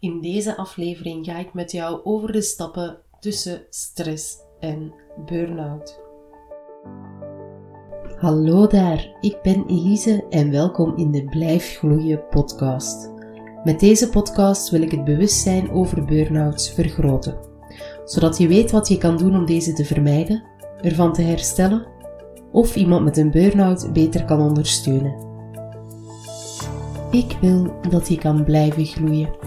In deze aflevering ga ik met jou over de stappen tussen stress en burn-out. Hallo daar, ik ben Elise en welkom in de Blijf Gloeien podcast. Met deze podcast wil ik het bewustzijn over burn-outs vergroten, zodat je weet wat je kan doen om deze te vermijden, ervan te herstellen of iemand met een burn-out beter kan ondersteunen. Ik wil dat je kan blijven gloeien.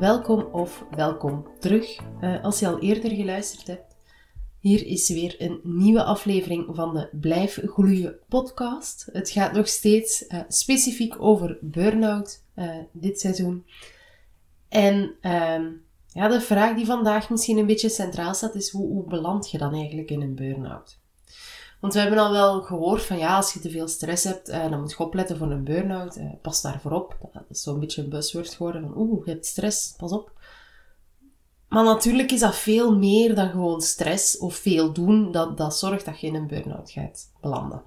Welkom of welkom terug. Uh, als je al eerder geluisterd hebt, hier is weer een nieuwe aflevering van de Blijf Gloeien podcast. Het gaat nog steeds uh, specifiek over burn-out uh, dit seizoen. En ehm, ja, de vraag die vandaag misschien een beetje centraal staat is: hoe, hoe beland je dan eigenlijk in een burn-out? Want we hebben al wel gehoord van ja, als je te veel stress hebt, eh, dan moet je opletten voor een burn-out. Eh, pas daarvoor op. Dat is zo'n beetje een buzzword geworden van oeh, je hebt stress, pas op. Maar natuurlijk is dat veel meer dan gewoon stress of veel doen dat, dat zorgt dat je in een burn-out gaat belanden.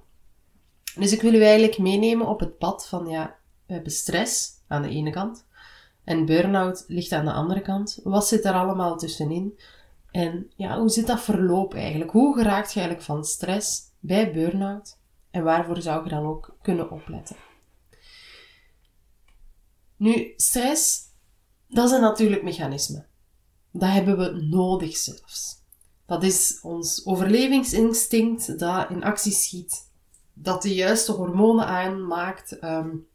Dus ik wil u eigenlijk meenemen op het pad van ja, we hebben stress aan de ene kant en burn-out ligt aan de andere kant. Wat zit er allemaal tussenin? En ja, hoe zit dat verloop eigenlijk? Hoe geraakt je eigenlijk van stress bij burn-out? En waarvoor zou je dan ook kunnen opletten? Nu, stress, dat is een natuurlijk mechanisme. Dat hebben we nodig zelfs. Dat is ons overlevingsinstinct dat in actie schiet. Dat de juiste hormonen aanmaakt, um,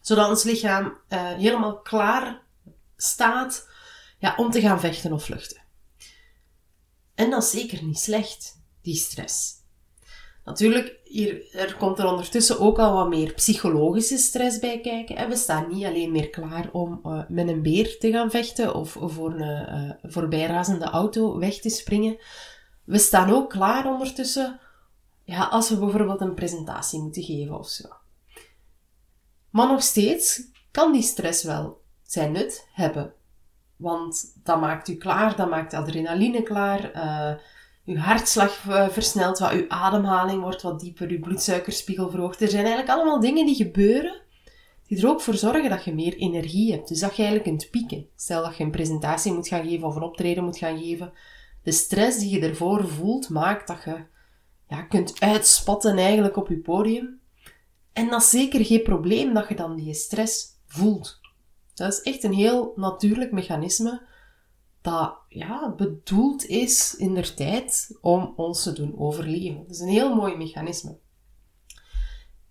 zodat ons lichaam uh, helemaal klaar staat ja, om te gaan vechten of vluchten. En dat is zeker niet slecht, die stress. Natuurlijk, hier, er komt er ondertussen ook al wat meer psychologische stress bij kijken. En we staan niet alleen meer klaar om uh, met een beer te gaan vechten of voor een uh, voorbijrazende auto weg te springen. We staan ook klaar ondertussen ja, als we bijvoorbeeld een presentatie moeten geven of zo. Maar nog steeds kan die stress wel zijn nut hebben. Want dat maakt u klaar, dat maakt adrenaline klaar. Uh, uw hartslag uh, versnelt wat, uw ademhaling wordt wat dieper, uw bloedsuikerspiegel verhoogt. Er zijn eigenlijk allemaal dingen die gebeuren die er ook voor zorgen dat je meer energie hebt. Dus dat je eigenlijk kunt pieken. Stel dat je een presentatie moet gaan geven of een optreden moet gaan geven. De stress die je ervoor voelt, maakt dat je ja, kunt uitspatten eigenlijk op je podium. En dat is zeker geen probleem dat je dan die stress voelt. Dat is echt een heel natuurlijk mechanisme dat ja, bedoeld is in der tijd om ons te doen overleven. Dat is een heel mooi mechanisme.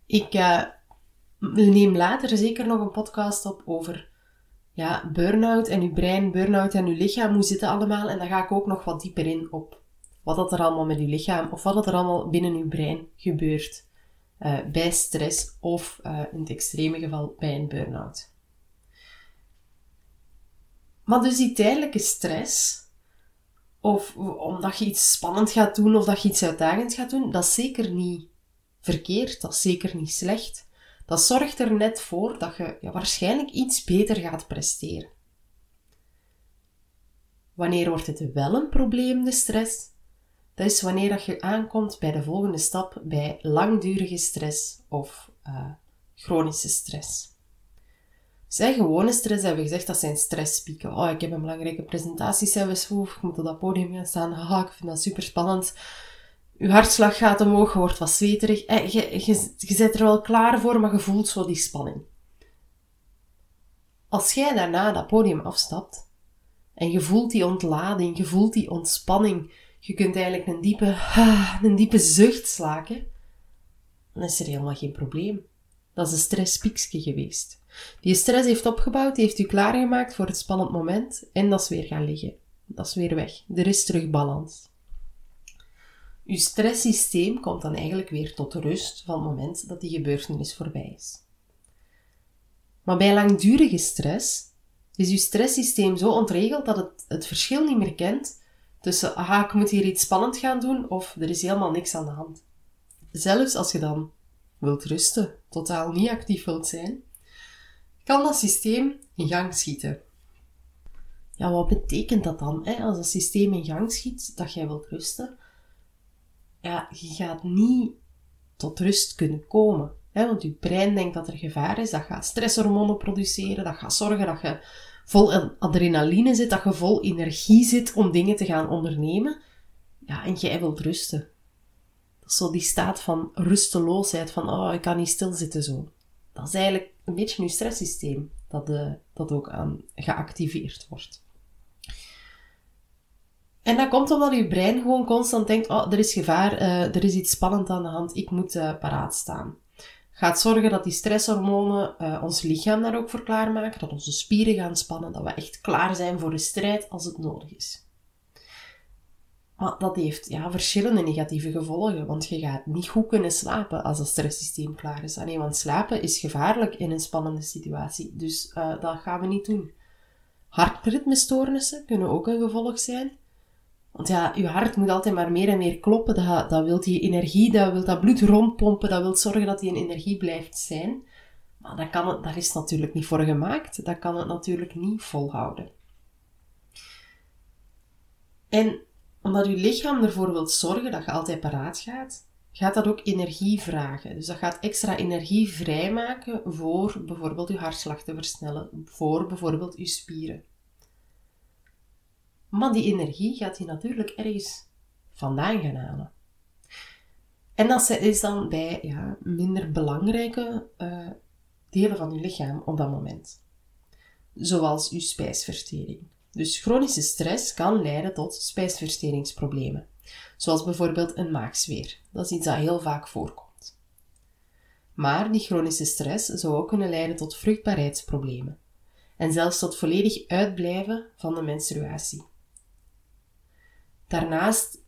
Ik uh, neem later zeker nog een podcast op over ja, burn-out en uw brein, burn-out en uw lichaam, hoe zitten allemaal. En daar ga ik ook nog wat dieper in op wat dat er allemaal met uw lichaam of wat dat er allemaal binnen uw brein gebeurt uh, bij stress of uh, in het extreme geval bij een burn-out. Maar dus die tijdelijke stress, of omdat je iets spannend gaat doen of dat je iets uitdagends gaat doen, dat is zeker niet verkeerd, dat is zeker niet slecht. Dat zorgt er net voor dat je waarschijnlijk iets beter gaat presteren. Wanneer wordt het wel een probleem, de stress? Dat is wanneer dat je aankomt bij de volgende stap, bij langdurige stress of uh, chronische stress. Zij gewone stress hebben gezegd, dat zijn stresspieken. Oh, ik heb een belangrijke presentatie, zelfs ik moet op dat podium gaan staan. Haha, ik vind dat super spannend. Je hartslag gaat omhoog, je wordt wat zweterig. Eh, je, je, er wel klaar voor, maar je voelt zo die spanning. Als jij daarna dat podium afstapt en je voelt die ontlading, je voelt die ontspanning, je kunt eigenlijk een diepe, een diepe zucht slaken, dan is er helemaal geen probleem. Dat is een stresspiekje geweest. Die stress heeft opgebouwd, die heeft u klaargemaakt voor het spannend moment en dat is weer gaan liggen. Dat is weer weg. Er is terug balans. Uw stresssysteem komt dan eigenlijk weer tot rust van het moment dat die gebeurtenis voorbij is. Maar bij langdurige stress is uw stresssysteem zo ontregeld dat het het verschil niet meer kent tussen, aha, ik moet hier iets spannend gaan doen of er is helemaal niks aan de hand. Zelfs als je dan wilt rusten, totaal niet actief wilt zijn, kan dat systeem in gang schieten. Ja, wat betekent dat dan? Hè? Als dat systeem in gang schiet, dat jij wilt rusten, ja, je gaat niet tot rust kunnen komen. want je brein denkt dat er gevaar is, dat gaat stresshormonen produceren, dat gaat zorgen dat je vol adrenaline zit, dat je vol energie zit om dingen te gaan ondernemen. Ja, en jij wilt rusten. Zo die staat van rusteloosheid, van oh, ik kan niet stilzitten zo. Dat is eigenlijk een beetje je stresssysteem dat, uh, dat ook aan geactiveerd wordt. En dat komt omdat je brein gewoon constant denkt, oh, er is gevaar, uh, er is iets spannend aan de hand, ik moet uh, paraat staan. Gaat zorgen dat die stresshormonen ons lichaam daar ook voor klaarmaken, dat onze spieren gaan spannen, dat we echt klaar zijn voor de strijd als het nodig is. Maar dat heeft ja, verschillende negatieve gevolgen, want je gaat niet goed kunnen slapen als het stresssysteem klaar is. Nee, want slapen is gevaarlijk in een spannende situatie, dus dat gaan we niet doen. Hartritmestoornissen kunnen ook een gevolg zijn. Want ja, je hart moet altijd maar meer en meer kloppen. Dat, dat wil die energie, dat wil dat bloed rondpompen, dat wil zorgen dat die energie blijft zijn. Maar dat, kan het, is natuurlijk niet voor gemaakt. Dat kan het natuurlijk niet volhouden. En omdat je lichaam ervoor wilt zorgen dat je altijd paraat gaat, gaat dat ook energie vragen. Dus dat gaat extra energie vrijmaken voor bijvoorbeeld je hartslag te versnellen, voor bijvoorbeeld je spieren. Maar die energie gaat hij natuurlijk ergens vandaan gaan halen. En dat is dan bij ja, minder belangrijke uh, delen van je lichaam op dat moment. Zoals je spijsvertering. Dus chronische stress kan leiden tot spijsverteringsproblemen. Zoals bijvoorbeeld een maagzweer. Dat is iets dat heel vaak voorkomt. Maar die chronische stress zou ook kunnen leiden tot vruchtbaarheidsproblemen. En zelfs tot volledig uitblijven van de menstruatie. Daarnaast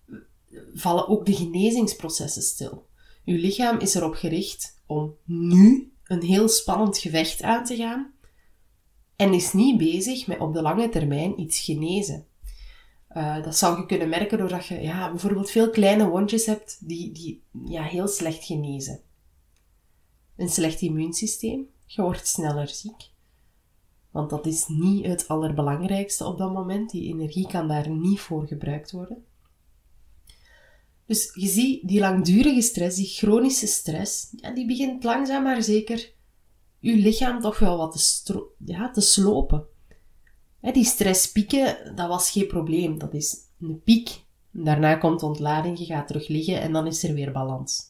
vallen ook de genezingsprocessen stil. Uw lichaam is erop gericht om nu een heel spannend gevecht aan te gaan en is niet bezig met op de lange termijn iets genezen. Uh, dat zou je kunnen merken doordat je ja, bijvoorbeeld veel kleine wondjes hebt die, die ja, heel slecht genezen. Een slecht immuunsysteem, je wordt sneller ziek. Want dat is niet het allerbelangrijkste op dat moment. Die energie kan daar niet voor gebruikt worden. Dus je ziet, die langdurige stress, die chronische stress, ja, die begint langzaam maar zeker je lichaam toch wel wat te, ja, slopen. die stresspieken, dat was geen probleem. Dat is een piek. Daarna komt ontlading, je gaat terug liggen en dan is er weer balans.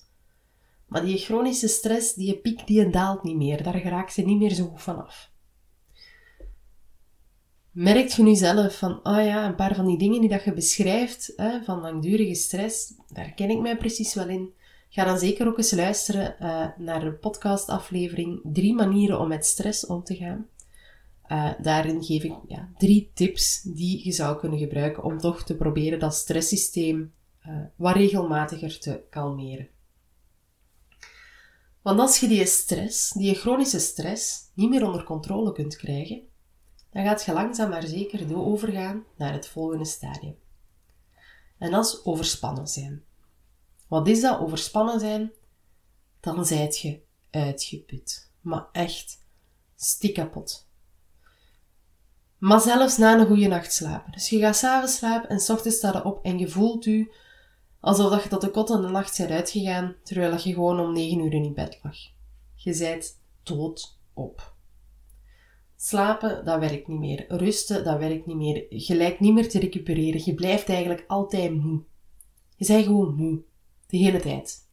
Maar die chronische stress, die piek, die daalt niet meer. Daar geraakt ze niet meer zo goed vanaf. Merkt je nu zelf van, oh ja, een paar van die dingen die dat je beschrijft, hè, van langdurige stress, daar ken ik mij precies wel in. Ga dan zeker ook eens luisteren uh, naar de podcastaflevering Drie manieren om met stress om te gaan. Uh, daarin geef ik ja, drie tips die je zou kunnen gebruiken om toch te proberen dat stresssysteem uh, wat regelmatiger te kalmeren. Want als je die stress, die chronische stress, niet meer onder controle kunt krijgen, dan gaat je langzaam maar zeker overgaan naar het volgende stadium. En dat is overspannen zijn. Wat is dat, overspannen zijn? Dan zijt je uitgeput. Maar echt stikkapot. Maar zelfs na een goede nacht slapen. Dus je gaat s'avonds slapen en s ochtends sta je op en je voelt je alsof dat je de kot in de nacht bent uitgegaan, terwijl je gewoon om 9 uur in bed lag. Je zijt dood op. Slapen, dat werkt niet meer. Rusten, dat werkt niet meer. Je lijkt niet meer te recupereren. Je blijft eigenlijk altijd moe. Je bent gewoon moe. De hele tijd.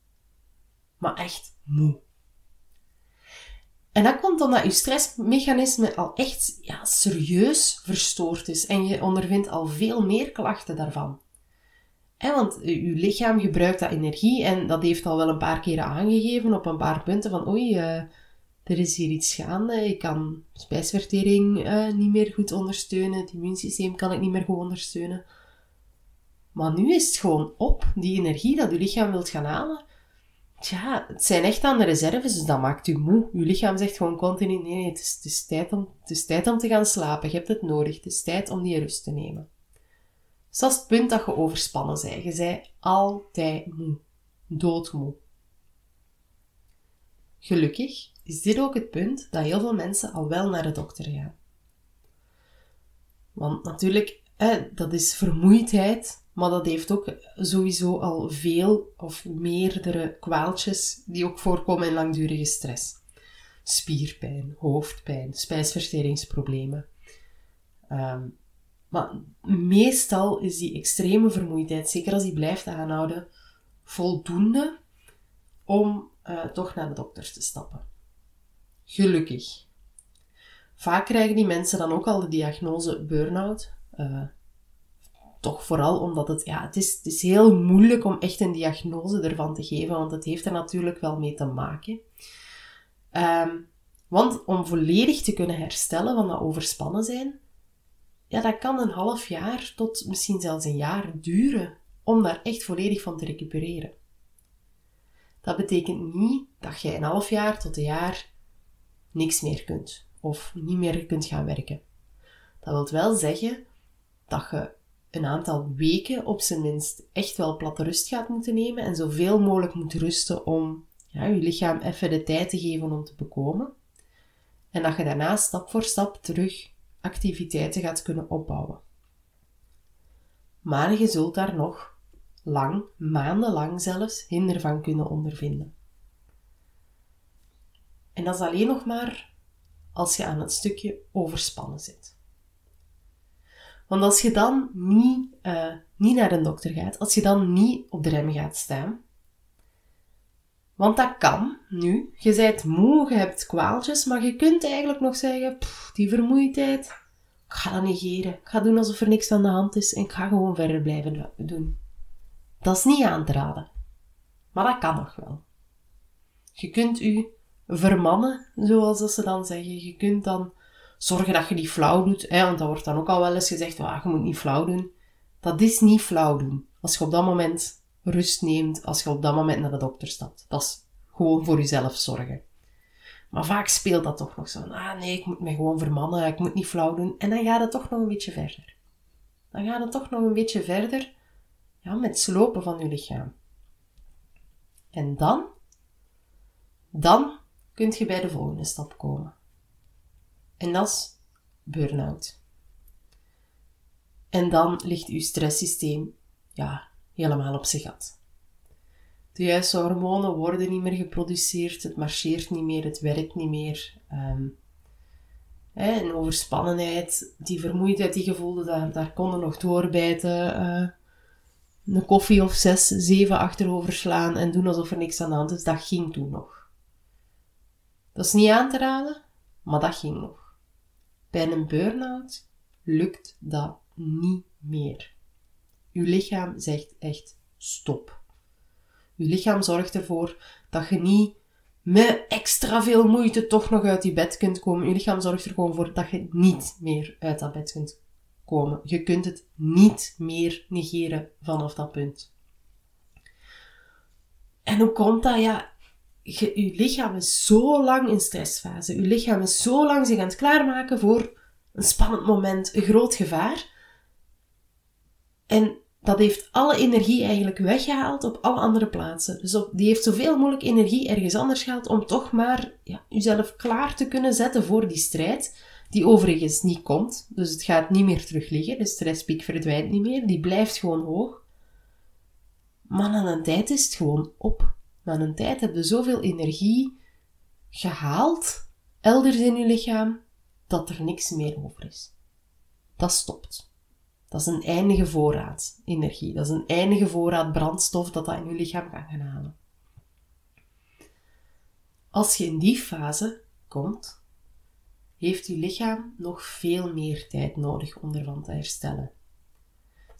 Maar echt moe. En dat komt omdat je stressmechanisme al echt ja, serieus verstoord is en je ondervindt al veel meer klachten daarvan. En want je lichaam gebruikt dat energie en dat heeft al wel een paar keren aangegeven op een paar punten van oei, uh, er is hier iets gaande, ik kan spijsvertering uh, niet meer goed ondersteunen, het immuunsysteem kan ik niet meer goed ondersteunen. Maar nu is het gewoon op, die energie dat je lichaam wilt gaan halen. Tja, het zijn echt aan de reserves, dus dat maakt u moe. Je lichaam zegt gewoon continu, nee, nee, het is, het tijd om, het is tijd om te gaan slapen, je hebt het nodig, het is tijd om die rust te nemen. Dus dat is het punt dat je overspannen bent. Je bent altijd moe. Doodmoe. Gelukkig is dit ook het punt dat heel veel mensen al wel naar de dokter gaan. Want natuurlijk, dat is vermoeidheid, maar dat heeft ook sowieso al veel of meerdere kwaaltjes die ook voorkomen in langdurige stress. Spierpijn, hoofdpijn, spijsverteringsproblemen. Ehm, maar meestal is die extreme vermoeidheid, zeker als die blijft aanhouden, voldoende om uh, toch naar de dokter te stappen. Gelukkig. Vaak krijgen die mensen dan ook al de diagnose burn-out. Uh, toch vooral omdat het, ja, het is, het is heel moeilijk om echt een diagnose ervan te geven, want het heeft er natuurlijk wel mee te maken. Um, want om volledig te kunnen herstellen van dat overspannen zijn, ja, dat kan een half jaar tot misschien zelfs een jaar duren om daar echt volledig van te recupereren. Dat betekent niet dat je een half jaar tot een jaar niks meer kunt of niet meer kunt gaan werken. Dat wil wel zeggen dat je een aantal weken op zijn minst echt wel platte rust gaat moeten nemen en zoveel mogelijk moet rusten om ja, je lichaam even de tijd te geven om te bekomen. En dat je daarna stap voor stap terug activiteiten gaat kunnen opbouwen. Maar je zult daar nog lang, maandenlang zelfs, hinder van kunnen ondervinden. En dat is alleen nog maar als je aan het stukje overspannen zit. Want als je dan niet, uh, niet naar een dokter gaat, als je dan niet op de rem gaat staan, want dat kan nu. Je bent moe, je hebt kwaaltjes, maar je kunt eigenlijk nog zeggen, die vermoeidheid, ik ga dat negeren. Ik ga doen alsof er niks aan de hand is en ik ga gewoon verder blijven doen. Dat is niet aan te raden. Maar dat kan nog wel. Je kunt u vermannen, zoals ze dan zeggen. Je kunt dan zorgen dat je niet flauw doet. Hè, want dat wordt dan ook al wel eens gezegd, oh, je moet niet flauw doen. Dat is niet flauw doen. Als je op dat moment rust neemt, als je op dat moment naar de dokter stapt. Dat is gewoon voor jezelf zorgen. Maar vaak speelt dat toch nog zo. Ah nee, ik moet me gewoon vermannen, ik moet niet flauw doen. En dan gaat het toch nog een beetje verder. Dan gaat het toch nog een beetje verder ja, met slopen van je lichaam. En dan, dan kun je bij de volgende stap komen. En dat is burn-out. En dan ligt uw stresssysteem ja, helemaal op zijn gat. De juiste hormonen worden niet meer geproduceerd, het marcheert niet meer, het werkt niet meer. Um, hè, en overspannenheid, die vermoeidheid die je voelde, daar, daar konden nog doorbijten. Uh, een koffie of zes, zeven achterover slaan en doen alsof er niks aan de hand is, dat ging toen nog. Dat is niet aan te raden, maar dat ging nog. Bij een burn-out lukt dat niet meer. Uw lichaam zegt echt stop. Uw lichaam zorgt ervoor dat je niet met extra veel moeite toch nog uit die bed kunt komen. Uw lichaam zorgt er gewoon voor dat je niet meer uit dat bed kunt komen. Je kunt het niet meer negeren vanaf dat punt. En hoe komt dat? Ja, je, uw lichaam is zo lang in stressfase. Uw lichaam is zo lang zich aan het klaarmaken voor een spannend moment, een groot gevaar. En dat heeft alle energie eigenlijk weggehaald op alle andere plaatsen. Dus op, die heeft zoveel mogelijk energie ergens anders gehaald om toch maar ja, jezelf klaar te kunnen zetten voor die strijd. Die overigens niet komt. Dus het gaat niet meer terug liggen. De stresspiek verdwijnt niet meer. Die blijft gewoon hoog. Maar na een tijd is het gewoon op. Na een tijd heb je zoveel energie gehaald, elders in je lichaam, dat er niks meer over is. Dat stopt. Dat is een eindige voorraad energie. Dat is een eindige voorraad brandstof dat dat in je lichaam kan gaan halen. Als je in die fase komt, heeft je lichaam nog veel meer tijd nodig om ervan te herstellen.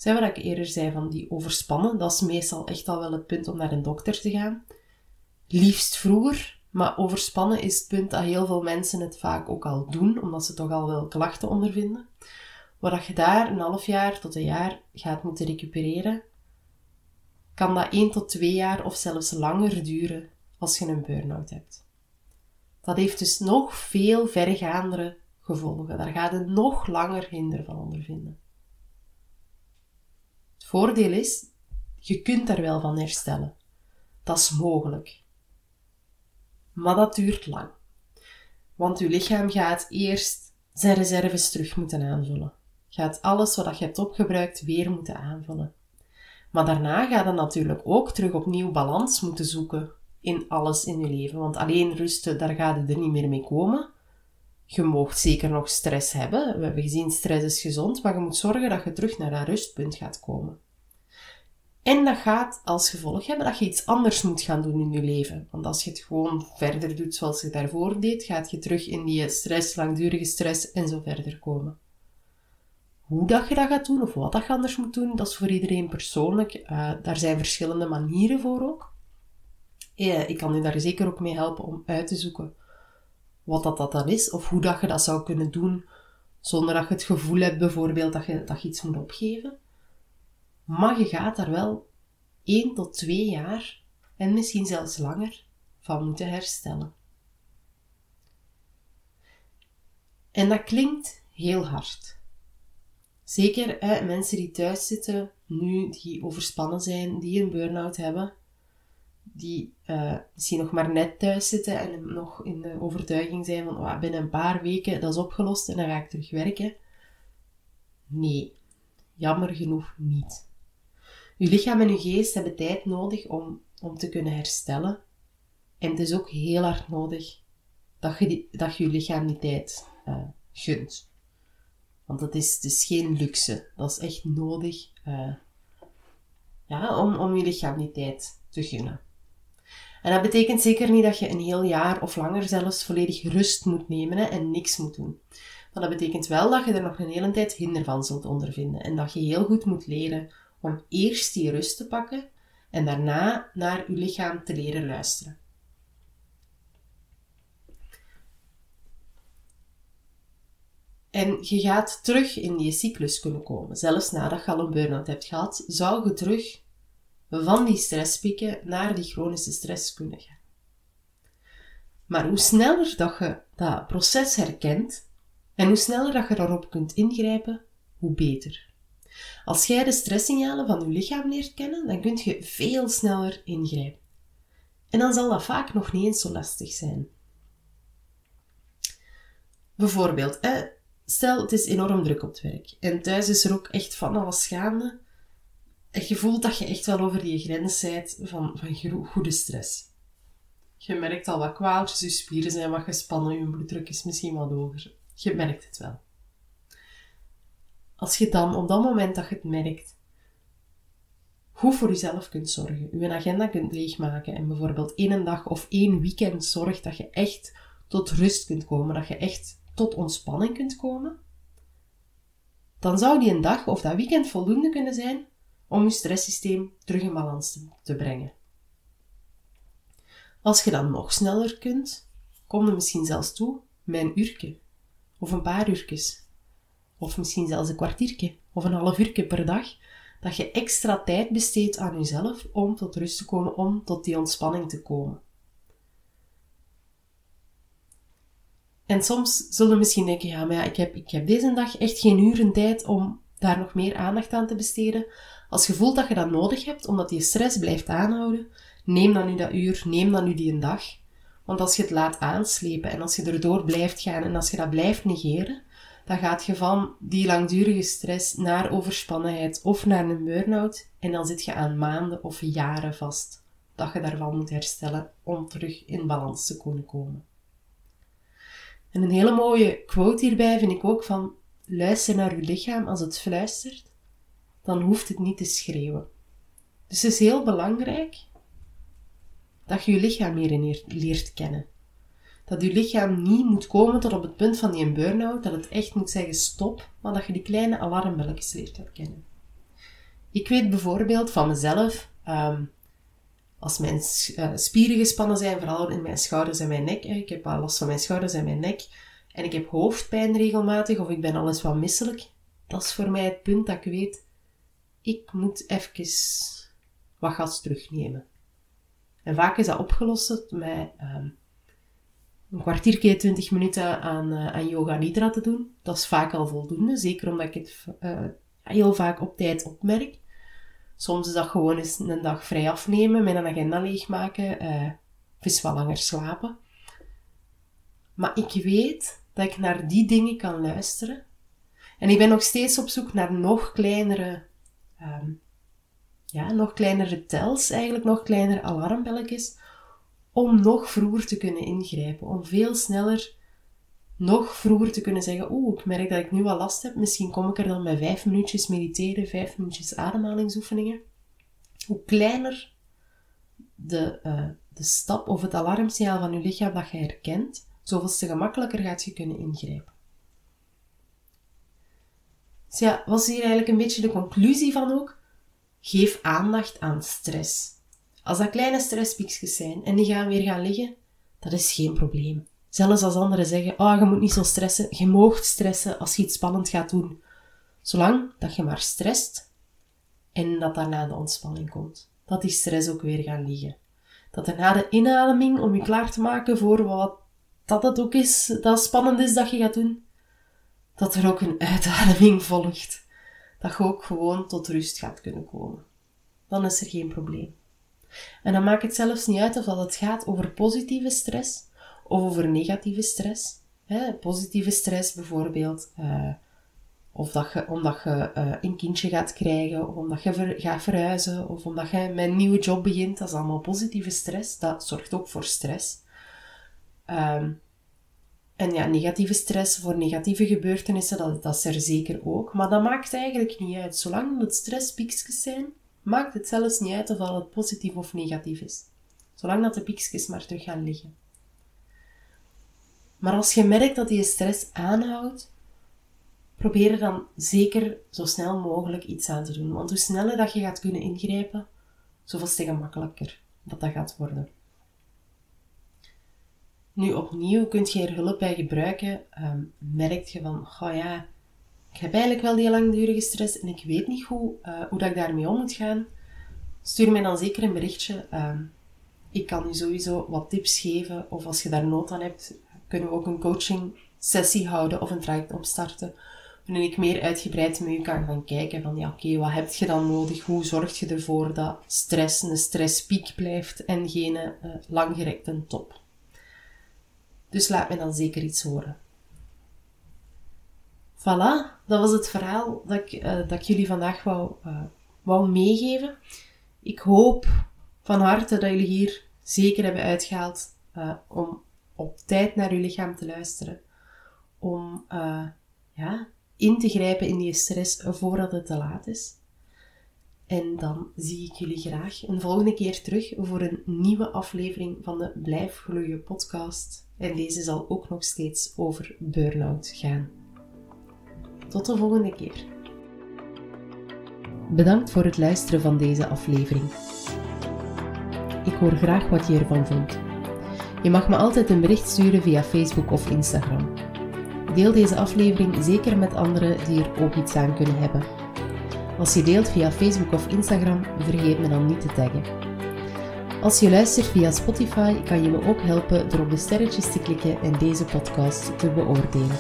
Zijn wat ik eerder zei van die overspannen, dat is meestal echt al wel het punt om naar een dokter te gaan. Liefst vroeger, maar overspannen is het punt dat heel veel mensen het vaak ook al doen, omdat ze toch al wel klachten ondervinden waar je daar een half jaar tot een jaar gaat moeten recupereren, kan dat 1 tot 2 jaar of zelfs langer duren als je een burn-out hebt. Dat heeft dus nog veel vergaandere gevolgen. Daar gaat je nog langer hinder van ondervinden. Het voordeel is, je kunt daar wel van herstellen. Dat is mogelijk. Maar dat duurt lang. Want je lichaam gaat eerst zijn reserves terug moeten aanvullen. Gaat alles wat je hebt opgebruikt weer moeten aanvullen. Maar daarna gaat je natuurlijk ook terug opnieuw balans moeten zoeken in alles in je leven. Want alleen rusten, daar gaat je er niet meer mee komen. Je moogt zeker nog stress hebben. We hebben gezien, stress is gezond, maar je moet zorgen dat je terug naar dat rustpunt gaat komen. En dat gaat als gevolg hebben dat je iets anders moet gaan doen in je leven. Want als je het gewoon verder doet zoals je daarvoor deed, gaat je terug in die stress, langdurige stress en zo verder komen. Hoe dat je dat gaat doen of wat dat je anders moet doen, dat is voor iedereen persoonlijk. Uh, daar zijn verschillende manieren voor ook. Ja, ik kan je daar zeker ook mee helpen om uit te zoeken wat dat, dat dan is of hoe dat je dat zou kunnen doen zonder dat je het gevoel hebt bijvoorbeeld dat je, dat iets moet opgeven. Maar je gaat daar wel 1 tot 2 jaar en misschien zelfs langer van moeten herstellen. En dat klinkt heel hard. Zeker hè, mensen die thuis zitten, nu die overspannen zijn, die een burn-out hebben, die uh, misschien nog maar net thuis zitten en nog in de overtuiging zijn van binnen een paar weken dat is opgelost en dan ga ik terug werken. Nee, jammer genoeg niet. Je lichaam en je geest hebben tijd nodig om, om te kunnen herstellen. En het is ook heel hard nodig dat je, dat je, lichaam die tijd uh, gunt. Want dat is, is geen luxe. Dat is echt nodig uh, ja, om, om je lichaam die tijd te gunnen. En dat betekent zeker niet dat je een heel jaar of langer zelfs volledig rust moet nemen hè, en niks moet doen. Maar dat betekent wel dat je er nog een hele tijd hinder van zult ondervinden. En dat je heel goed moet leren om eerst die rust te pakken en daarna naar je lichaam te leren luisteren. En je gaat terug in die cyclus kunnen komen. Zelfs nadat je al een burn-out hebt gehad, zou je terug van die stresspieken naar die chronische stress kunnen gaan. Maar hoe sneller dat je dat proces herkent en hoe sneller dat je daarop kunt ingrijpen, hoe beter. Als jij de stresssignalen van je lichaam leert kennen, dan kun je veel sneller ingrijpen. En dan zal dat vaak nog niet eens zo lastig zijn. Bijvoorbeeld, stel het is enorm druk op het werk en thuis is er ook echt van alles gaande je voelt dat je echt wel over die grens bent van, van goede stress. Je merkt al wat kwaaltjes, je spieren zijn wat gespannen, je bloeddruk is misschien wat hoger. Je merkt het wel. Als je dan op dat moment dat je het merkt, goed voor jezelf kunt zorgen, je agenda kunt leegmaken en bijvoorbeeld één dag of één weekend zorgt dat je echt tot rust kunt komen, dat je echt tot ontspanning kunt komen, dan zou die een dag of dat weekend voldoende kunnen zijn om je stresssysteem terug in balans te, brengen. Als je dan nog sneller kunt, kom je misschien zelfs toe met een uurtje of een paar uurtjes of misschien zelfs een kwartiertje of een half uurtje per dag, dat je extra tijd besteedt aan jezelf om tot rust te komen, om tot die ontspanning te komen. En soms zullen we misschien denken, ja, maar ja, ik, heb, ik heb deze dag echt geen uren tijd om daar nog meer aandacht aan te besteden. Als je voelt dat je dat nodig hebt, omdat je stress blijft aanhouden, neem dan nu dat uur, neem dan nu die een dag. Want als je het laat aanslepen en als je erdoor blijft gaan en als je dat blijft negeren, dan gaat je van die langdurige stress naar overspannenheid of naar een burn-out en dan zit je aan maanden of jaren vast dat je daarvan moet herstellen om terug in balans te kunnen komen. En een hele mooie quote hierbij vind ik ook van luister naar je lichaam als het fluistert, dan hoeft het niet te schreeuwen. Dus het is heel belangrijk dat je je lichaam meer leert kennen. Dat je lichaam niet moet komen tot op het punt van die burn-out, dat het echt moet zeggen stop, maar dat je die kleine alarmbelletjes leert herkennen. Ik weet bijvoorbeeld van mezelf, ehm, als mijn uh, spieren gespannen zijn, vooral in mijn schouders en mijn nek, ik heb al last van mijn schouders en mijn nek, en ik heb hoofdpijn regelmatig, of ik ben alles wat misselijk, dat is voor mij het punt dat ik weet, ik moet even wat gas terugnemen. En vaak is dat opgelost met um, een kwartiertje, twintig minuten aan, uh, aan yoga nidra te doen. Dat is vaak al voldoende, zeker omdat ik het uh, heel vaak op tijd opmerk. Soms is dat gewoon eens een dag vrij afnemen, mijn agenda leegmaken, uh, wat langer slapen. Maar ik weet dat ik naar die dingen kan luisteren En ik ben nog steeds op zoek naar nog kleinere, ehm, ja, nog kleinere tels, eigenlijk nog kleinere alarmbelletjes, om nog vroeger te kunnen ingrijpen, om veel sneller nog vroeger te kunnen zeggen, oeh, ik merk dat ik nu al last heb, misschien kom ik er dan bij vijf minuutjes mediteren, vijf minuutjes ademhalingsoefeningen. Hoe kleiner de, uh, de stap of het alarmsignaal van je lichaam dat je herkent, zoveel te gemakkelijker gaat je kunnen ingrijpen. Dus ja, was hier eigenlijk een beetje de conclusie van ook? Geef aandacht aan stress. Als dat kleine stresspiekjes zijn en die gaan weer gaan liggen, dat is geen probleem. Zelfs als anderen zeggen, oh, je moet niet zo stressen. Je moogt stressen als je iets spannend gaat doen. Zolang dat je maar stresst en dat daarna de ontspanning komt. Dat die stress ook weer gaan liggen. Dat er na de inademing, om je klaar te maken voor wat dat het ook is, dat spannend is dat je gaat doen, dat er ook een uitademing volgt. Dat je ook gewoon tot rust gaat kunnen komen. Dan is er geen probleem. En dan maakt het zelfs niet uit of dat het gaat over positieve stress of over negatieve stress. Positieve stress bijvoorbeeld, uh, of dat je, omdat je uh, een kindje gaat krijgen, of omdat je gaat verhuizen, of omdat je met een nieuwe job begint. Dat is allemaal positieve stress. Dat zorgt ook voor stress. Um, en ja, negatieve stress voor negatieve gebeurtenissen, dat, dat is er zeker ook. Maar dat maakt eigenlijk niet uit. Zolang het stresspiekjes zijn, maakt het zelfs niet uit of het positief of negatief is. Zolang dat de piekjes maar terug gaan liggen. Maar als je merkt dat die stress aanhoudt, probeer er dan zeker zo snel mogelijk iets aan te doen. Want hoe sneller dat je gaat kunnen ingrijpen, zoveel te gemakkelijker dat dat gaat worden. Nu opnieuw kunt je er hulp bij gebruiken. Um, merk je van, oh ja, ik heb eigenlijk wel die langdurige stress en ik weet niet hoe, uh, hoe dat ik daarmee om moet gaan. Stuur mij dan zeker een berichtje. Um, ik kan je sowieso wat tips geven. Of als je daar nood aan hebt, kunnen we ook een coaching sessie houden of een traject opstarten. Waarin ik meer uitgebreid met je kan gaan kijken van ja oké, wat heb je dan nodig? Hoe zorg je ervoor dat stress een stresspiek blijft en geen uh, langgerekte top? Dus laat me dan zeker iets horen. Voilà, dat was het verhaal dat ik, uh, dat ik jullie vandaag wou, uh, wou meegeven. Ik hoop van harte dat jullie hier zeker hebben uitgehaald uh, om op tijd naar uw lichaam te luisteren. Om ja, in te grijpen in die stress voordat het te laat is. En dan zie ik jullie graag een volgende keer terug voor een nieuwe aflevering van de Blijf Gloeien podcast. En deze zal ook nog steeds over burn-out gaan. Tot de volgende keer. Bedankt voor het luisteren van deze aflevering. Ik hoor graag wat je ervan vond. Je mag me altijd een bericht sturen via Facebook of Instagram. Deel deze aflevering zeker met anderen die er ook iets aan kunnen hebben. Als je deelt via Facebook of Instagram, vergeet me dan niet te taggen. Als je luistert via Spotify, kan je me ook helpen door op de sterretjes te klikken en deze podcast te beoordelen.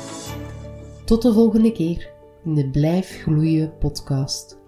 Tot de volgende keer in de Blijf Gloeien podcast.